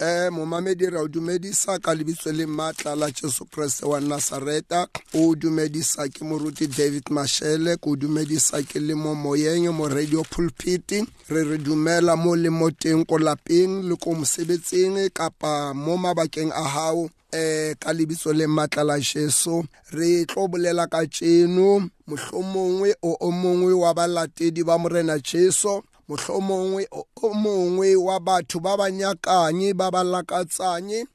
Eh momamedi ra o dumedisa ka lebitso le maatla la jesu kreste wa nasareta o dumedisa ke moruti david mashele. Ko dumedisa ke le mo moyeng mo radio pulpit. Re re dumela mo le mo teng ko lapeng le ko mosebetsing kapa mo mabakeng a hao eh ka lebitso le maatla la jesu. Re tlo bolela ka tseno mohlomongwe o o mongwe wa balatedi ba morena jesu. Mohlomongwe o mongwe wa batho ba ba nyakanye ba ba lakatsanye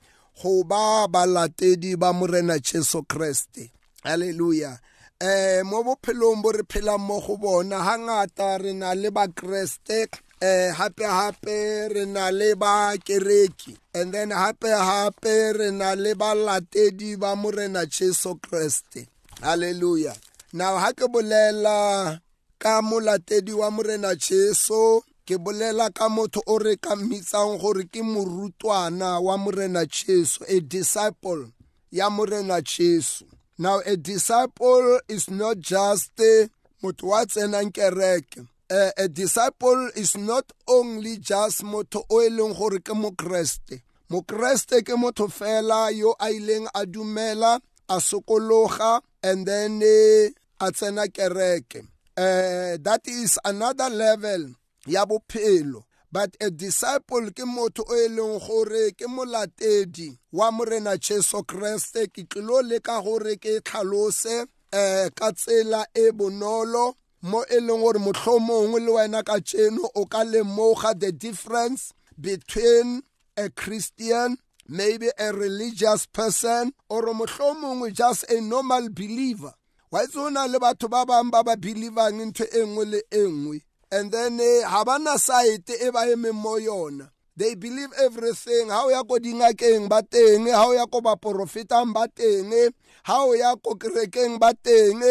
go ba balatedi ba morena jesu kreste. Halleluja eh mo bophelong bo re phelang mo go bona hangata re na le bakreste eh hape hape re na le ba kereki and then hape hape re na le balatedi ba morena jesu kreste. Halleluja now ha ke bolela ka molatedi wa morena jesu ke bolela ka motho o re ka mmitsang gore ke morutwana wa morena jesu a disciple ya morena jesu now a disciple is not just motho wa tsenang kereke. Uh, a disciple is not only just motho o e leng gore ke mokreste. Mokreste ke motho fela yo a ileng a dumela a sokologa and then a tsena kereke uh, that is another level ya bophelo. But a disciple ke motho o e leng gore ke molatedi wa morena jesu kreste ke tlilo leka gore ke tlhalose um ka tsela e bonolo mo e leng gore mohlomongwe le wena ka tseno o ka lemoga the difference between a christian maybe a religious person or mohlomongwe just a normal believer wa itse o na le batho ba bangwe ba ba believang ntho e nngwe le e nngwe and then ha ba na site e ba emeng mo yona they believe everything. Ha o ya ko dingakeng ba teng ha o ya ko baporofetang ba teng ha o ya ko kerekeng ba teng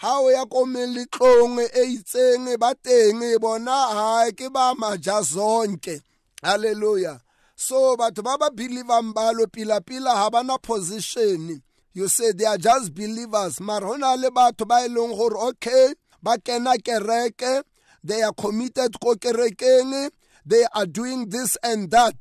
ha o ya ko meletlong e itseng ba teng bona ha ke ba maja zonke. Halleluja so batho ba ba believang balo pila-pila ha ba na position. You say they are just believers. Mara go na le batho ba e leng gore okay ba kena kereke they are committed ko kerekeng they are doing this and that.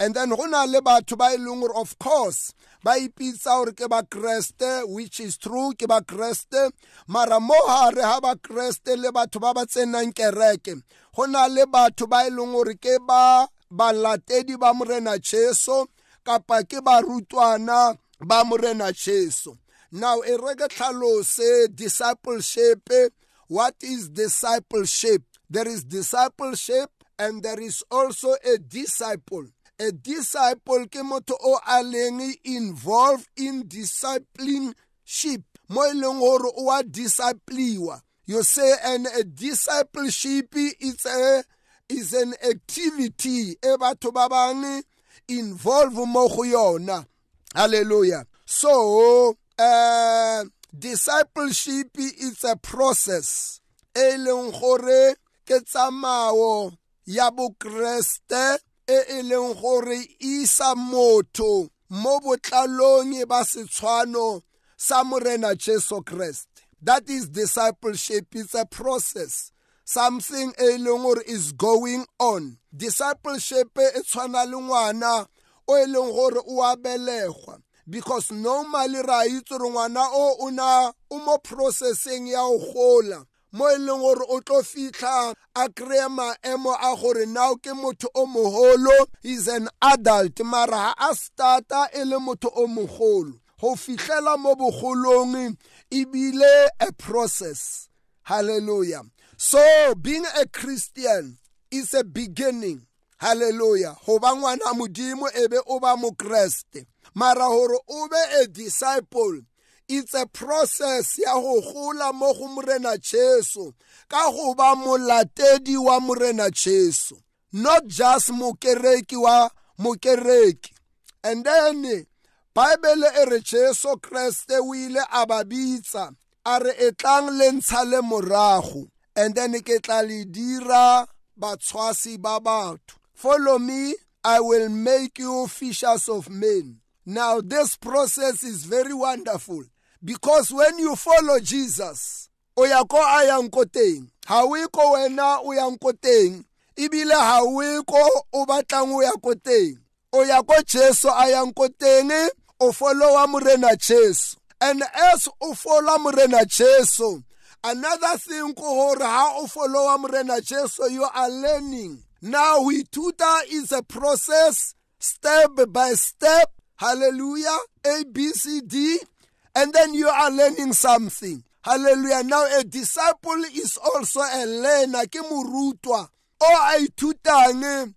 And then go na le batho ba e leng gore of course ba ipitsa gore ke bakreste which is true ke bakreste mara mo gare ga bakreste le batho ba ba tsenang kereke go na le batho ba e leng gore ke ba balatedi ba morena jesu kapa ke barutwana ba morena jesu. Now e re ke tlhalose discipleship what is discipleship? There is discipleship and there is also a disciple. A disciple ke motho o a leng involved in discipleship. Mo e leng gore o a discipliwa. You say and a discipleship it's a is an activity e batho ba bang involve mo go yona hallelujah. So uh, discipleship is a process. E leng gore ke tsamao ya bokreste e e leng gore isa motho mo botlalong ba setshwano sa morena jesu that is discipleship. It's a process. Something e leng gore is going on. Discipleship e tshwana le ngwana o e leng gore because normally ra itse gore ngwana o o na o mo processing ya go gola. Mo e leng gore o tlo fitlha a kry-e maemo a gore now ke motho o mogolo is an adult mara ga a starta e le motho o mogolo. Go fitlhela mo bogolong ebile a process. Hallelujah. So being a christian is a beginning hallelujah. Go ba ngwana modimo e o ba mokreste. Mara gore o be a disciple. It's a process ya go gola mo go morena jesu. Ka go ba molatedi wa morena jesu. Not just mokereki wa mokereki. And then baebele e re jesu kreste o ile a ba bitsa. A le morago. And then ke tla le dira batshwasi ba batho follow me i will make you fishers of men. Now this process is very wonderful because when you follow jesus o ya ko a yang ko teng ha o ko wena o yang ko teng ebile ha o ko o batlang o ya ko teng o ya ko jesu a yang ko teng o followa morena jesu. And as o followa morena jesu another thing ko gore ha o followa morena jesu you are learning. Now ho ithuta is a process step by step. Hallelujah. A b c d. And then you are learning something. Hallelujah. Now a disciple is also a learner ke morutwa. O a ithutang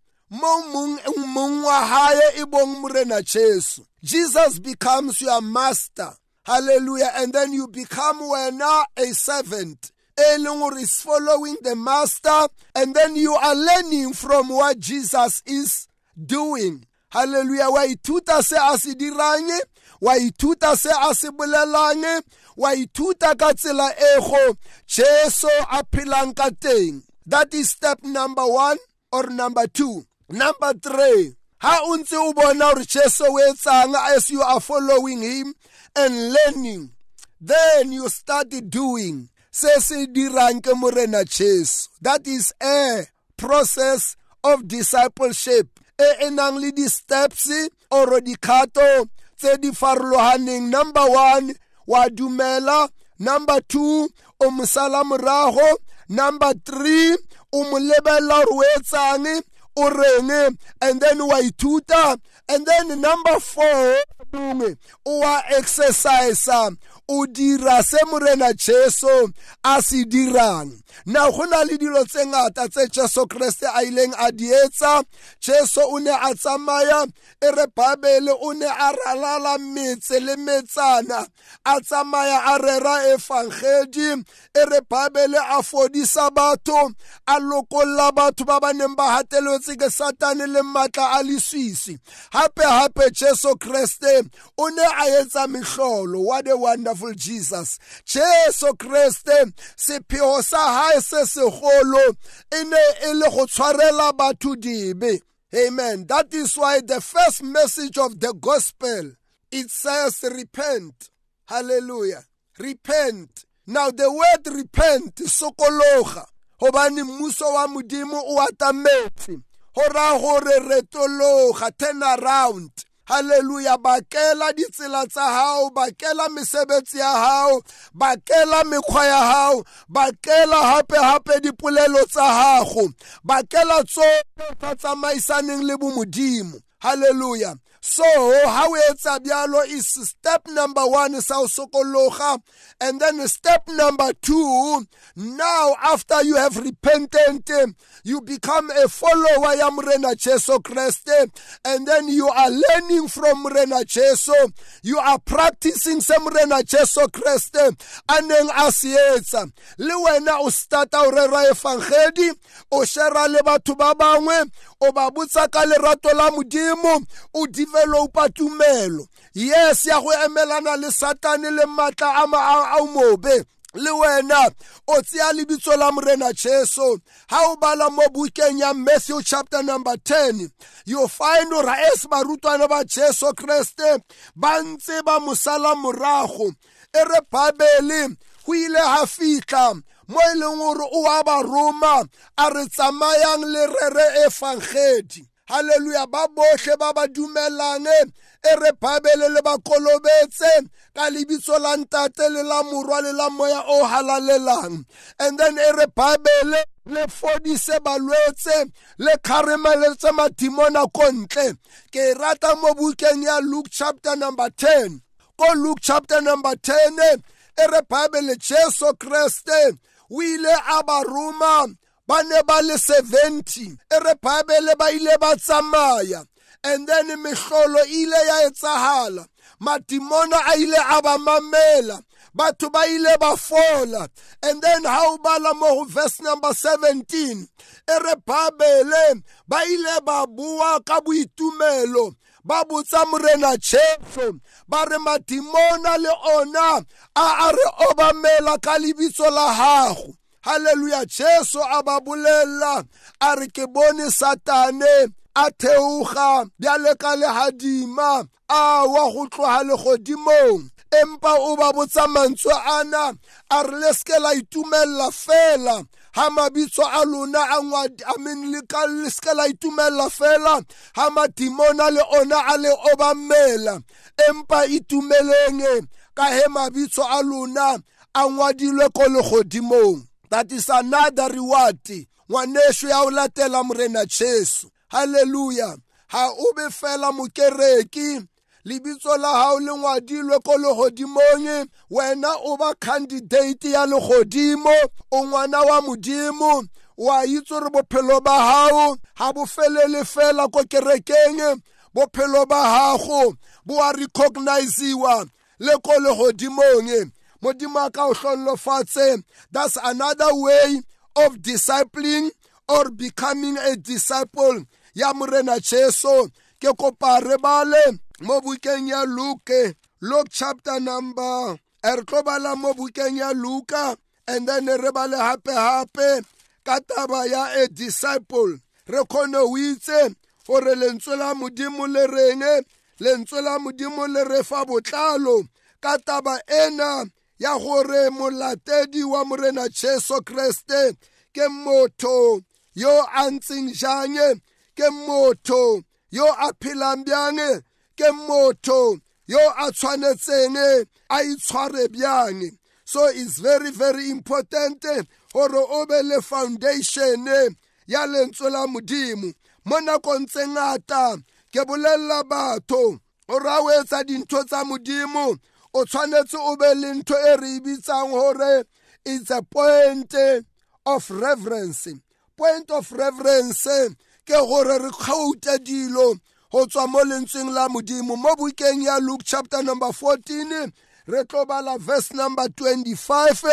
jesus becomes your master. Hallelujah. And then you become wena a servant e leng gore is following the master and then you are learning from what jesus is doing. Hallelujah. Wa ithuta se a se dirang wa ithuta se a se bolelang wa ithuta ka tsela e go jesu a phelang ka teng. That is step number one or number two. Number three ha o ntse o bona gore jesu o etsang as you are following him and learning then you start doing se se dirang ke morena jesu. That is a process of discipleship e e nang le di-steps or dikgato tse di farologaneng. Number one wa dumela. Number two o mo sala morago. Number three o mo lebelela gore o etsang o reng and then wa ithuta. And then number four mongwe o wa exercise. O dira se morena jesu a se dirang na go na le dilo tse ngata tse jesu kreste a ileng a di etsa. Jesu o ne a tsamaya e re babele o ne a ralala metse le metsana. A tsamaya a rera efangedi e re babele a fodisa batho a lokolola batho ba ba neng ba hateletswe ke satane le maatla a leswisi gape-gape jesu kreste o ne a etsa mehlolo what a wonderful jesus. Jesu kreste sepheo sa hae se segolo e ne e le go tshwarela batho dibe. Amen. That is why the first message of the gospel it says repent. Hallelujah. Repent. Now the word repent sokologa gobane mmuso wa modimo o atametse. Go raya gore retologa turn around. Haleluya bakela ditsela tsa hao bakela mesebetsi ya hao bakela mekgwa ya hao bakela hape hape dipolelo tsa gago bakela tsohle tsa tsamaisaneng le bomodimo. Haleluya so ha o etsa is step number one sa o sokologa and then step number two now after you have repented you become a follower ya morena jesu kreste and then you are learning from morena jesu. You are practicing se morena jesu kreste a neng a se etsa. Le wena o starta o rera efangedi o shera le batho ba bangwe o ba botsa ka lerato la modimo o developa tumelo yes ya go emelana le satane le maatla a mobe le wena o tseya lebitso la morena jesu ha o bala mo bukeng ya matthew chapter number 10 you find gore es barutwana ba jesu kreste ba ntse ba mosala morago. E re babele go ile ga fitlha mo e leng gore o a ba roma a re tsamayang le rere efangedi halleluja ba botlhe ba ba dumelang e re babele le ba kolobetse. Ka lebitso la ntate le la morwa le la moya o halalelang. And then e re babele le fodise balwetse. Le kgaremeletse madimona ko ntle. Ke rata mo bukeng ya luke chapter number 10 ko luke chapter number 10 e re babele jesu kreste. O ile a ba roma ba ne ba le 70 e re babele ba ile ba tsamaya and then mehlolo ile ya etsahala. Madimona a ile a ba mamela batho ba ile ba fola. And then ha o bala mo go verse number 17 e re babele ba ile ba bua ka boitumelo ba botsa morena jesu ba re madimona le ona a a re obamela ka lebitso la gago halleluja jesu a ba bolelela a re ke bone satane a theoga bjale ka legadima a wa go tloga legodimong empa o ba botsa mantswe ana. A re le seke la itumella fela. Ha mabitso a lona a ngwadi i mean le ka le seke la itumella fela. Ha madimona le ona a le obammela empa itumeleng ka he mabitso a lona a ngwadilwe ko legodimong. That is another reward. Ngwaneso ya o latela morena jesu. Halleluja ha o be fela mokereki. Lebitso la hao le ngwadilwe ko legodimong wena o ba candidate ya legodimo o ngwana wa modimo. Wa itse gore bophelo ba hao ha bo felele fela ko kerekeng. Bophelo ba gago bo a recogniziwa le ko legodimong modimo ka that's another way of discipling or becoming a disciple. Ya morena jesu ke kopa re bale mo bukeng ya luke. Luke chapter number e re tlo bala mo bukeng ya luka and then re bale hape ka taba ya a disciple. Re kgone o itse gore lentswe la modimo le reng lentswe la modimo le re fa botlalo ka taba ena ya gore molatedi wa morena jesu kreste ke motho yo a ntseng jang ke motho yo a phelang bjang ke motho yo a tshwanetseng a itshware bjang. So it's very very important gore o be le foundation ya lentswe la modimo. Mo nakong tse ngata ke bolelela batho o ra o etsa dintho tsa modimo o tshwanetse o be le ntho e re e bitsang gore it's a point of reverence. Point of reverence ke gore re kgauta dilo go tswa mo lentsweng la modimo. Mo bukeng ya luke chapter number 14 re tlo bala verse number 25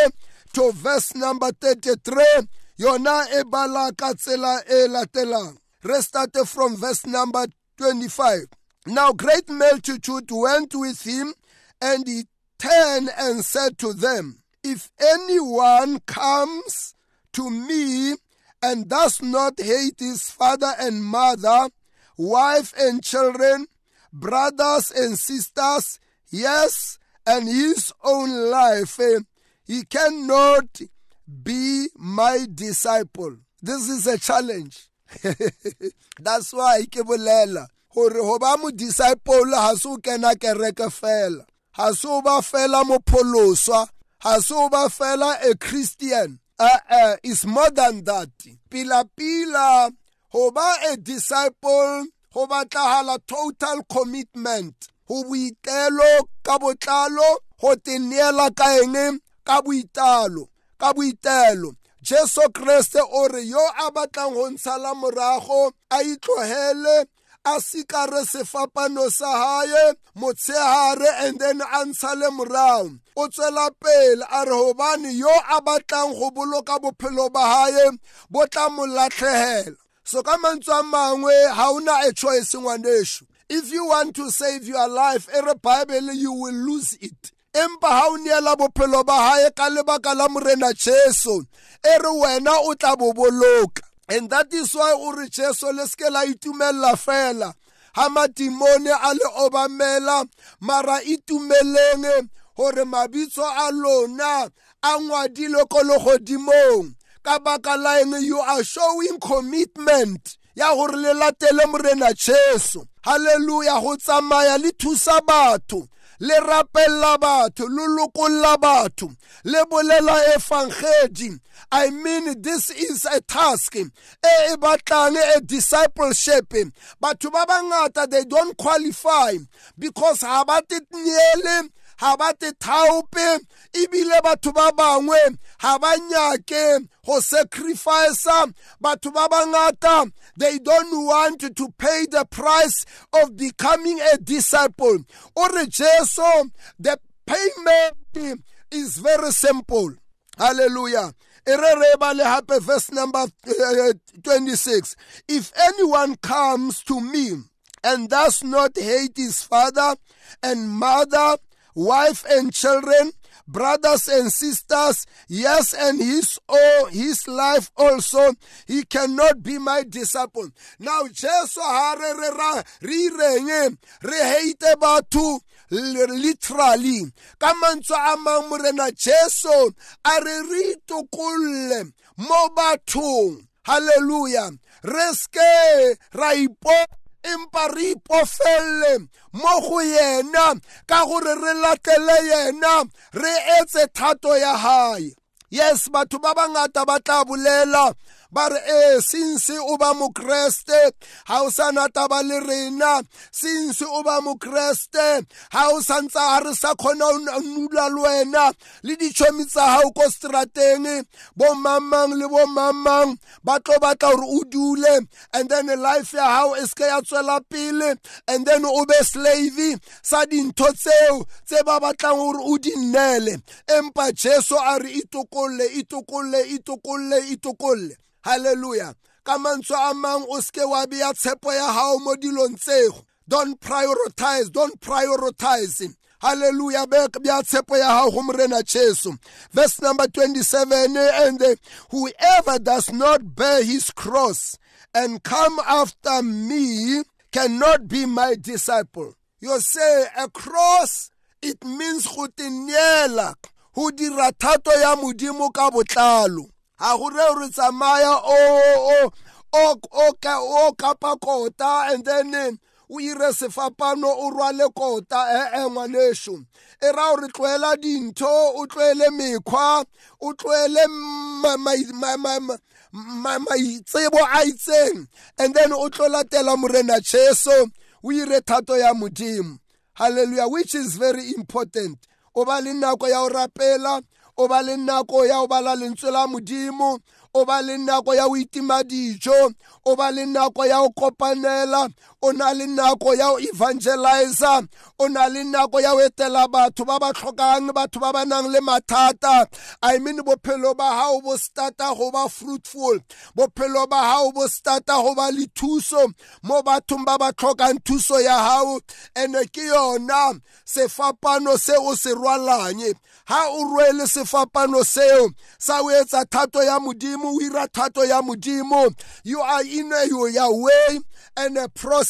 to verse number 33 yona e bala ka tsela e latelang. Re starte from verse number 25 now great multitude went with him and he turned and said to them if anyone comes to me and does not hate his father and mother wife and children, brothers and sisters, yes, and his own life, eh, he cannot be my disciple. This is a challenge. That's why ke bolela gore go ba mo disciple ga se kena kereke fela ga se o ba fela mopholoswa ga se o ba fela a christian. Uh, uh, is more than that. Pila pila go ba a disciple go batlagala total commitment. Go boitelo ka botlalo go te neela ka eng ka boitalo ka boitelo. Jesu kreste o re yo a batlang go ntshala morago a itlogele a sikare sefapano sa hae motshehare and then a ntshale morago o tswela pele a re gobane yo a batlang go boloka bophelo ba hae bo tla mo latlhegela so ka mantswe a mangwe ga ona a choice ngwaneso. If you want to save your life e re bible you will lose it. Empa ha o neela bophelo ba hae ka lebaka la morena jesu e re wena o tla bo boloka. And that is why o re jesu le seke la itumelela fela. Ha madimone a le obamela mara itumeleng gore mabitso a lona a ngwadilwe ko legodimong. Ka baka la eng? You are showing commitment ya gore le latele morena jesu. Halleluja go tsamaya le thusa batho. Le rapella batho le lokolla batho le bolela evangeli i mean this is a task e e batlang a discipleship. Batho ba bangata they don't qualify because ha ba tetniele ha ba te thaope ebile batho ba bangwe ha ba nyake go sacrifice batho ba bangata they don't want to pay the price of becoming a disciple. O re jesu the payment is very simple. Hallelujah. Verse number uh, 26 if anyone comes to me and does not hate his father and mother wife and children, brothers and sisters, yes, and his own, his life also, he cannot be my disciple. Now, Jesus ha re re ra re literally. Ka mantswe a mang morena jesu a re re itokolle mo bathong. Halleluja re ra ipo empa re ipofelle mo go yena ka gore re latele yena re etse thato ya yes batho ba bangata ba tla bolela ba re ee since o ba mokreste ga o sa nataba le rena. Since o ba mokreste ga o santse ga re sa kgona o nula le wena. Le ditšhomi tsa gago ko strateng bo mamang le bo mamang ba tlo batla gore o dule. And then life ya gago e seke ya tswela pele. And then o be slave sa dintho tseo tse ba batlang gore o di nnele. Empa jesu a re itokolle itokolle itokolle itokolle. Halleluja ka mantswe a mang o seke wa tshepo ya gago mo dilong tsego don't prioritize don't prioritize. Hallelujah. Bya tshepo ya gago go morena jesu. Verse number 27 and whoever does not bear his cross and come after me cannot be my disciple. You say a cross it means go tiniela go dira thato ya modimo ka botlalo ga go re re tsamaya o o o kapa kota and then o ire sefapano o rwale kota ee ngwaneso. E ra gore tloela dintho o tloele mekgwa o tloele maitsebo a itseng. And then o tlo latela morena jesu o ire thato ya modimo. Halleluja which is very important. O ba le nako ya go rapela o ba le nako ya go bala lentswe la modimo o ba le nako ya go itima dijo o ba le nako ya go kopanela o na le nako ya go evangeliza o na le nako ya go etela batho ba ba tlhokang batho ba ba nang le mathata. I mean bophelo ba gago bo starta go ba fruitful. Bophelo ba gago bo starta go ba le thuso. Mo bathong ba ba tlhokang thuso ya gago ene ke yona sefapano se o se rwalang. Ha o rwele sefapano seo sa o etsa thato ya modimo o ira thato ya modimo. You are in a, your way and a process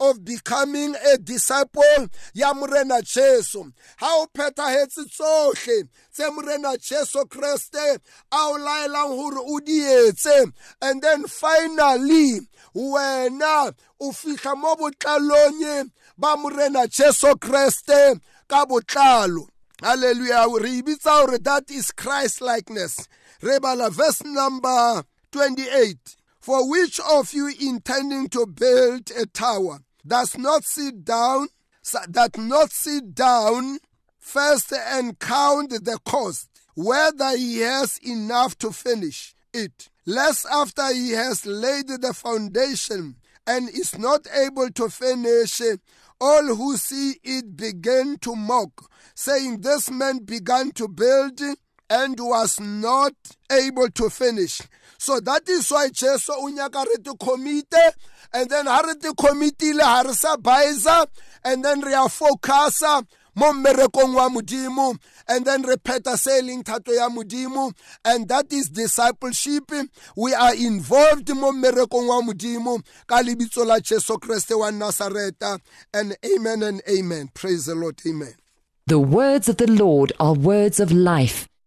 of becoming a disciple ya morena jesu ha o phethahetse tsohle tse morena jesu kreste a o laelang gore o di etse and then finally wena o fitlha mo botlalong ba morena jesu kreste ka botlalo Hallelujah. Re ibitsa gore that is Christ likeness. Rebala verse number 28. For which of you intending to build a tower does not sit down, that not sit down first and count the cost, whether he has enough to finish it, lest after he has laid the foundation and is not able to finish, it, all who see it begin to mock, saying, This man began to build and was not able to finish. So that is why Jesu unyaka re te and then ha te commitile ha baisa and then re a focusa mo wa and then re pheta se thato ya and that is discipleship. We are involved mo mmerekong wa modimo ka lebitso la jesu kreste wa nasareta and amen and amen. Praise the lord. Amen. The words of the Lord are words of life.